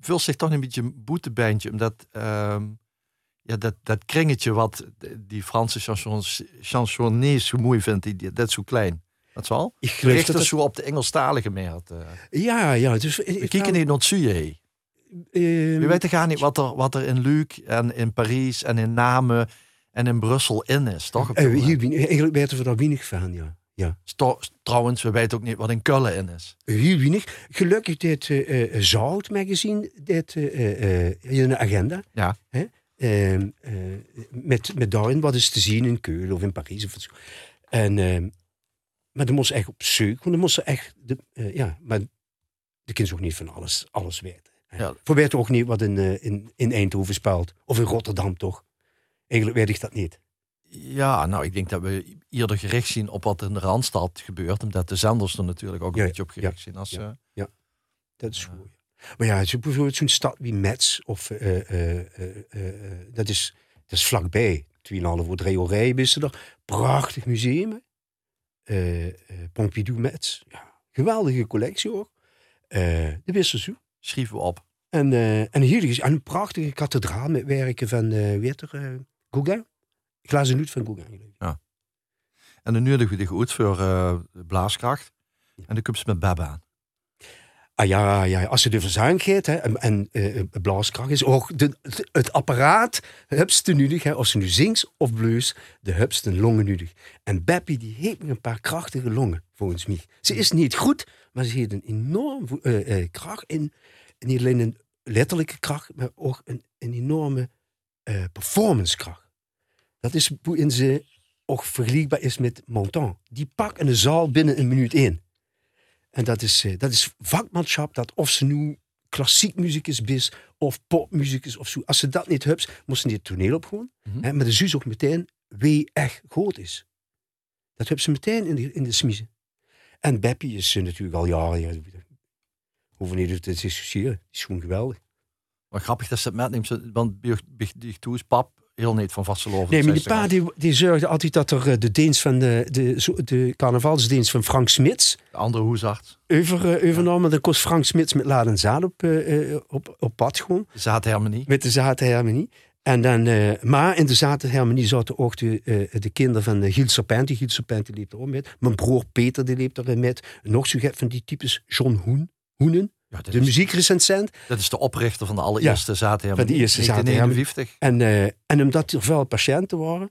Vul zich toch een beetje een boetebandje, omdat ehm, ja, dat, dat kringetje wat die Franse chansons, chansonniers zo mooi vindt, die, dat is zo klein. Dat is wel. Ik geloof Richt dat het zo op de Engelstalige meer. eh. Ja, ja. Dus, We kijken niet naar het zuiden. Uh, We weten gar niet wat er, wat er in Luc en in Parijs en in Namen en in Brussel in is, toch? Ben- eigenlijk weten we daar weinig van, ja. Ja. Sto- Trouwens, we weten ook niet wat in Kullen in is. Heel weinig. Gelukkig dit eh, Zout magazine, dit eh, in de agenda. Ja. Hè? Ehm, eh, met, met daarin wat is te zien in Keulen of in Parijs. Of zo. En, ehm, maar dan moest ze echt op zoek. Want dan moest ze echt, de, ja, maar de kind ook niet van alles, alles weten. Ja. Voor weten ook niet wat in, in, in Eindhoven speelt. Of in Rotterdam toch. Eigenlijk weet ik dat niet. Ja, nou, ik denk dat we eerder gericht zien op wat er in de Randstad gebeurt. Omdat de zenders er natuurlijk ook een Ja, beetje op gericht ja, zijn. Als, ja. eh, Dat is goed. Maar ja, zo bijvoorbeeld zo'n stad wie Metz, of, eh, eh, eh, eh, eh, dat, is, dat is vlakbij. 2,5 uur, 3 uur rijden is er. Prachtig museum. Eh, eh, Pompidou Metz. Ja, geweldige collectie hoor. Eh, de Wisselzoe. schrijven we op. En, eh, en hier is een prachtige kathedraal met werken van, eh weet er, eh, Gauguin. Glazen Nuut van Gauguin. geloof ik. En dan noedigen we de goed voor eh, blaaskracht. En dan komt ze met Beb aan. Ah ja, ja, als ze de verzuim en, en eh, blaaskracht is ook de, het, het apparaat hupste nodig. Hè, of ze nu zingt of blues, de hupste longen nodig. En Beppie die heeft nog een paar krachtige longen, volgens mij. Ze is niet goed, maar ze heeft een enorm eh, eh, kracht. In, en niet alleen een letterlijke kracht, maar ook een, een enorme eh performancekracht. Dat is hoe in ze ook vergelijkbaar is met Montan. Die pakt een zaal binnen een minuut in. En dat is, eh, dat is vakmanschap, dat of ze nu klassiek muzikus is of popmuzikus of zo. Als ze dat niet hebben, moesten ze het toneel op gewoon. Mhm. Hè, maar de zus ook meteen wie echt groot is. Dat hebben ze meteen in de, in de smiezen. En Beppie is eh, natuurlijk al jaren, ja, hoeven niet te discussiëren. Die is gewoon geweldig. Maar grappig dat ze het metneemt. Want bij Toes pap heel niet van Vasteloven. Nee, maar die pa die, die zorgde altijd dat er eh, de dienst van de, de, de carnavalsdienst van Frank Smits De andere hoezart. over, eh, overnam. En dan kost Frank Smits met laden en zaad op, eh, op, op pad gewoon. De zaadharmonie. Met de zaterharmonie. En dan, maar in de zaterharmonie zaten ook de, eh, de kinderen van uh, Giel Serpenti. Giel Serpenti liep er ook met. Mijn broer Peter die liep erin met. Nog zo van die types John Hoen, Hoenen. Ja, De is, muziekrecensent. dat is de oprichter van de allereerste zaadharmonie. van de eerste 1951. En, eh, en omdat er veel patiënten waren.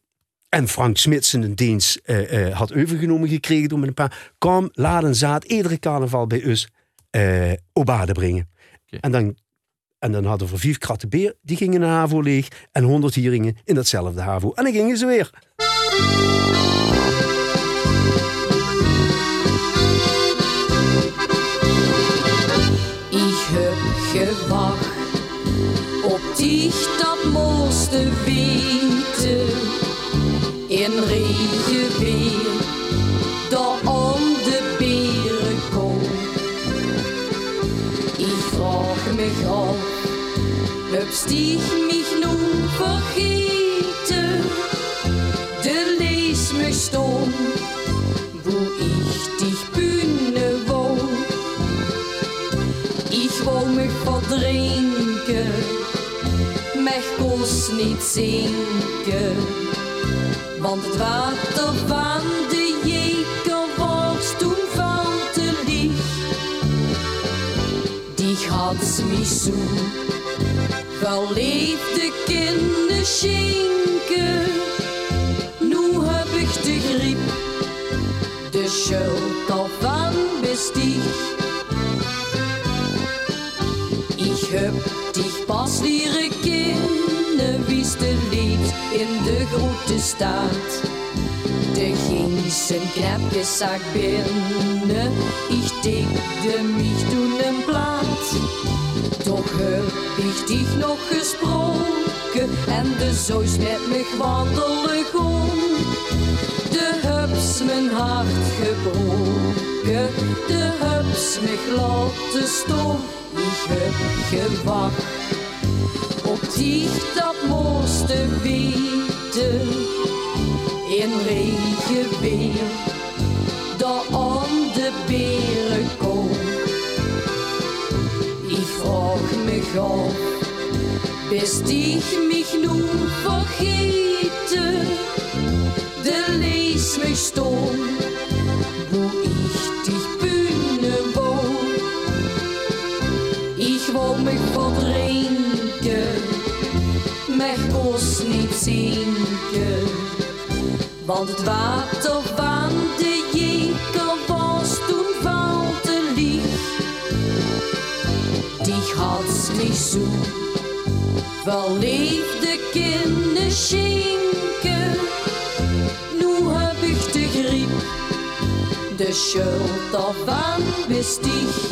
En Frank Smits een dienst eh, eh, had overgenomen gekregen door een paar. kwam Laden Zaad iedere carnaval bij ons eh op bade brengen. En, dan, en dan hadden we vijf kratten beer. Die gingen naar Havo leeg. En honderd hieringen in datzelfde Havo. En dan gingen ze weer. Op dich dat mooiste weten. In regen weer, daar om de beren kom. Ich frag mich af, ob dich mich nun vergeten. Niet zinken. Want het water van de jeker was toen van te lief. Die had mich zo verliefde kinderen De ging zijn knapjeszak binnen, ich dekte mich toen een plaat. Toch heb ich dich nog gesproken en de zoos met me wandelen kon. De hubs mijn hart gebroken, de hubs me laten stom. Ik heb gewacht op dich dat mooiste weten. In regen weer, daar om de beren kom. Ik vraag me af, bist dich mich nun vergeten? De lees stom, Want het water van de jeker was toen valt te lief. Die had mich zo verliefde kinderen schenken. Nu heb ik de griep, de schuld daarvan bestieg.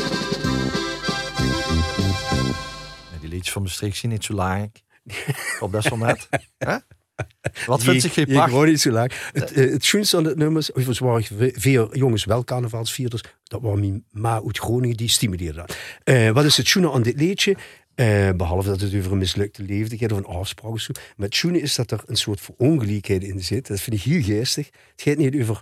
Ja, die liedjes van Maastricht zien niet zo laag. Op best wel net. [LAUGHS] Wat vindt zich geen pracht? gewoon niet zo laag. Het, eh, het schoonste aan het nummers, of waren ve- veel jongens wel carnavalsvierders, dat was mijn ma uit Groningen, die stimuleerde dat. Eh, wat is het schoene aan dit liedje? Eh, behalve dat het over een mislukte gaat of een afspraak of zo. Maar het schoene is dat er een soort verongelijkheid in zit. Dat vind ik heel geestig. Het gaat niet over,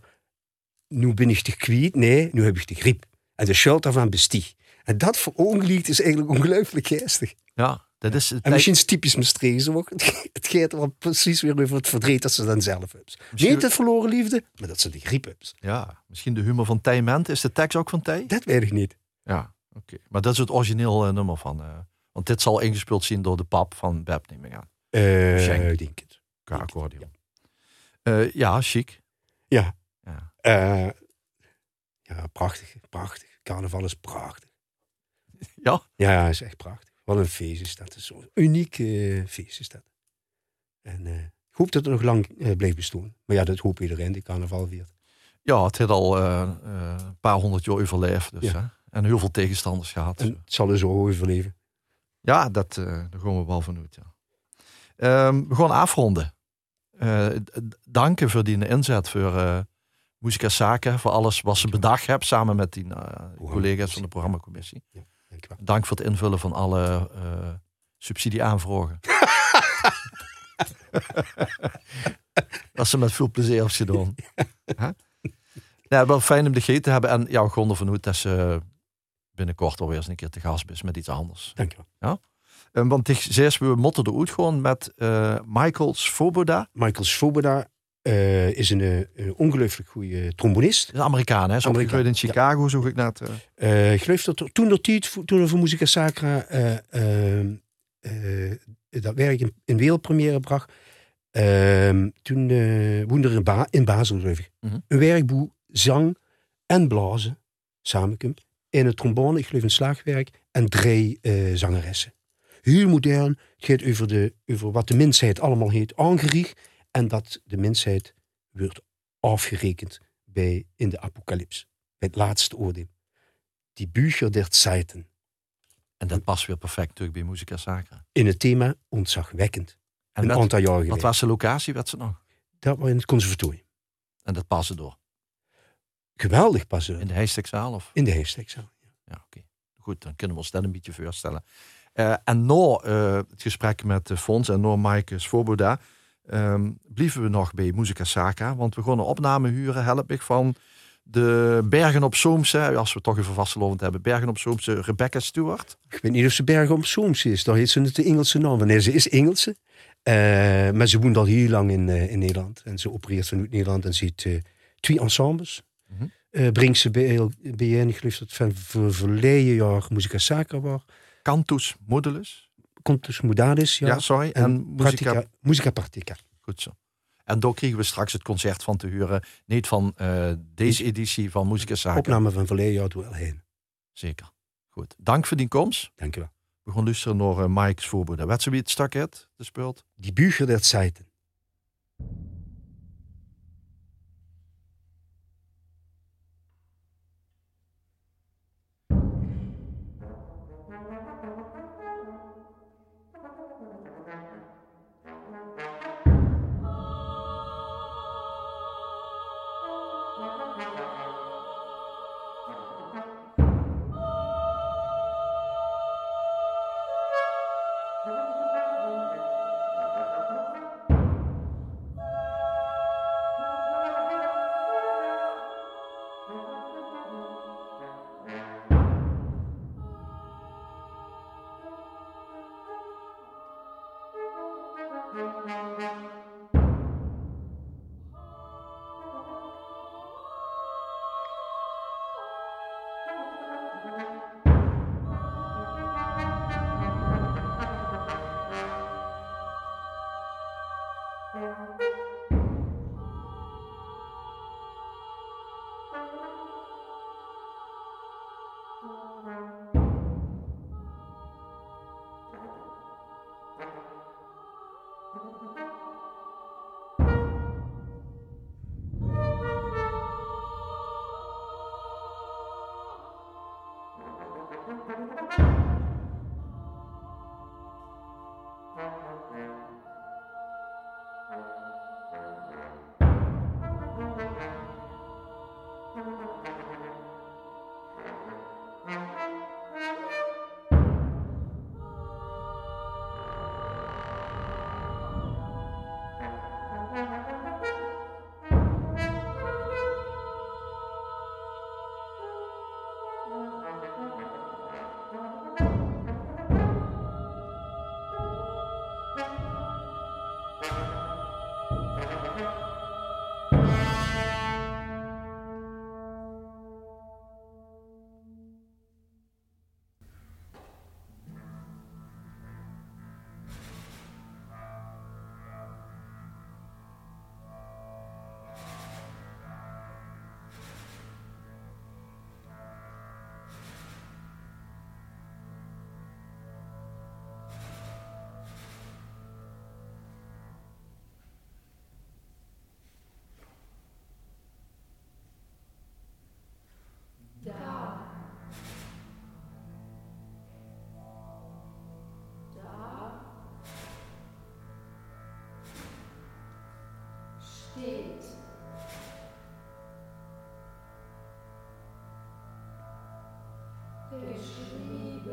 nu ben ik te kwijt. Nee, nu heb ik de griep. En de schuld daarvan bestieg. En dat verongelijkt is eigenlijk ongelooflijk geestig. Ja, dat is... En misschien is het typisch Maastricht ook. Het gaat wel precies weer over het verdriet dat ze dan zelf hebben. Misschien- Niet het verloren liefde, maar dat ze de griep hebben. Ja, misschien de humor van Tij Ment. Is de tekst ook van Tij? Dat weet ik niet. Ja, oké. Maar dat is het origineel eh, nummer van... eh, want dit zal ingespeeld zien door de pap van Beb, neem ik aan. Schenk. ik denk het. Accordeon. Eh, ja, chic. Ja. Ja. Ja, prachtig. Prachtig. Carnaval is prachtig. [LAUGHS] Ja? Ja, is echt prachtig. Wat een feest is dat. Zo'n uniek eh, feest is dat. En eh, ik hoop dat het nog lang eh, blijft bestaan. Maar ja, dat hoop iedereen die carnaval viert. Ja, het heeft al een paar honderd jaar overleefd. Dus, Ja. hè? En heel veel tegenstanders gehad. En het zal er zo overleven. Ja, dat, daar gaan we wel vanuit. Ja. Ehm, we gaan afronden. Danken voor die inzet voor Muzika Zaken. Voor alles wat ze bedacht hebben samen met die collega's van de programmacommissie. Dankjewel. Dank voor het invullen van alle eh subsidieaanvragen. [LAUGHS] Dat ze met veel plezier heeft gedaan. [LAUGHS] Hè? Ja, wel fijn om de gegeten te hebben. En ja, gewoon ervan uit dat ze binnenkort alweer eens een keer te gast is met iets anders. Dankjewel. En want ik zei, we motten de uit gewoon met eh Michael Svoboda. Michael Svoboda eh, is een, eh, een ongelooflijk goede trombonist. Is Amerikaan, hè? Zo Amerikaan, in Chicago, zoek ik net. eh. Ik geloof dat er toen dat tijd, toen er voor Musica Sacra dat werk in, in wereldpremière bracht, ehm, toen woonde er in, ba in Basel, geloof ik. Mhm. Een werkboek zang en blazen samenkomt. In het trombone, ik geloof een slagwerk, en drie zangeressen. Heel modern. Het gaat over, de, over wat de mensheid allemaal heet aangericht. En dat de mensheid wordt afgerekend bij, in de apocalyps. Bij het laatste oordeel die Bücher der Zeiten. En dat past weer perfect natuurlijk bij Musica Sacra. In het thema ontzagwekkend. En een met- aantal jaar wat was de locatie, werd ze nog? Dat was in het conservatorium. En dat paste door. Geweldig passen. In de Heijstekzaal? Of? In de heestekzaal. Ja, oké. Goed, dan kunnen we ons dat een beetje voorstellen. Eh, en na eh, het gesprek met de Fons en na Mike Svoboda, ehm blieven we nog bij Musica Sacra. Want we een opname huren, help ik, van de Bergen op Zoomse, als we toch even vastgelovend hebben, Bergen op Zoomse Rebecca Stewart. Ik weet niet of ze Bergen op Zoom is. Daar heet ze het de Engelse naam. Nee, ze is Engelse. Eh, maar ze woont al heel lang in, eh, in Nederland. En ze opereert vanuit Nederland en ziet eh, twee ensembles. Eh, brengt ze bij, bijeen, ik geloof dat van ver- verleden jaar Musica Sacra was. Cantus Modulus. Komt dus Modadis, ja. Ja, sorry. En, en Musica Musica Partica. Goed zo. En daar kregen we straks het concert van te huren. Niet van eh, deze editie van Musica Sacra. Opname van verleden jaar wel heen. Zeker. Goed. Dank voor die komst. Dank je wel. We gaan luisteren naar uh, Mike's voorbeelden. Weet ze wie het stak heeft, de speelt? Die Bücher der Zeiten.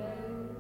Amen.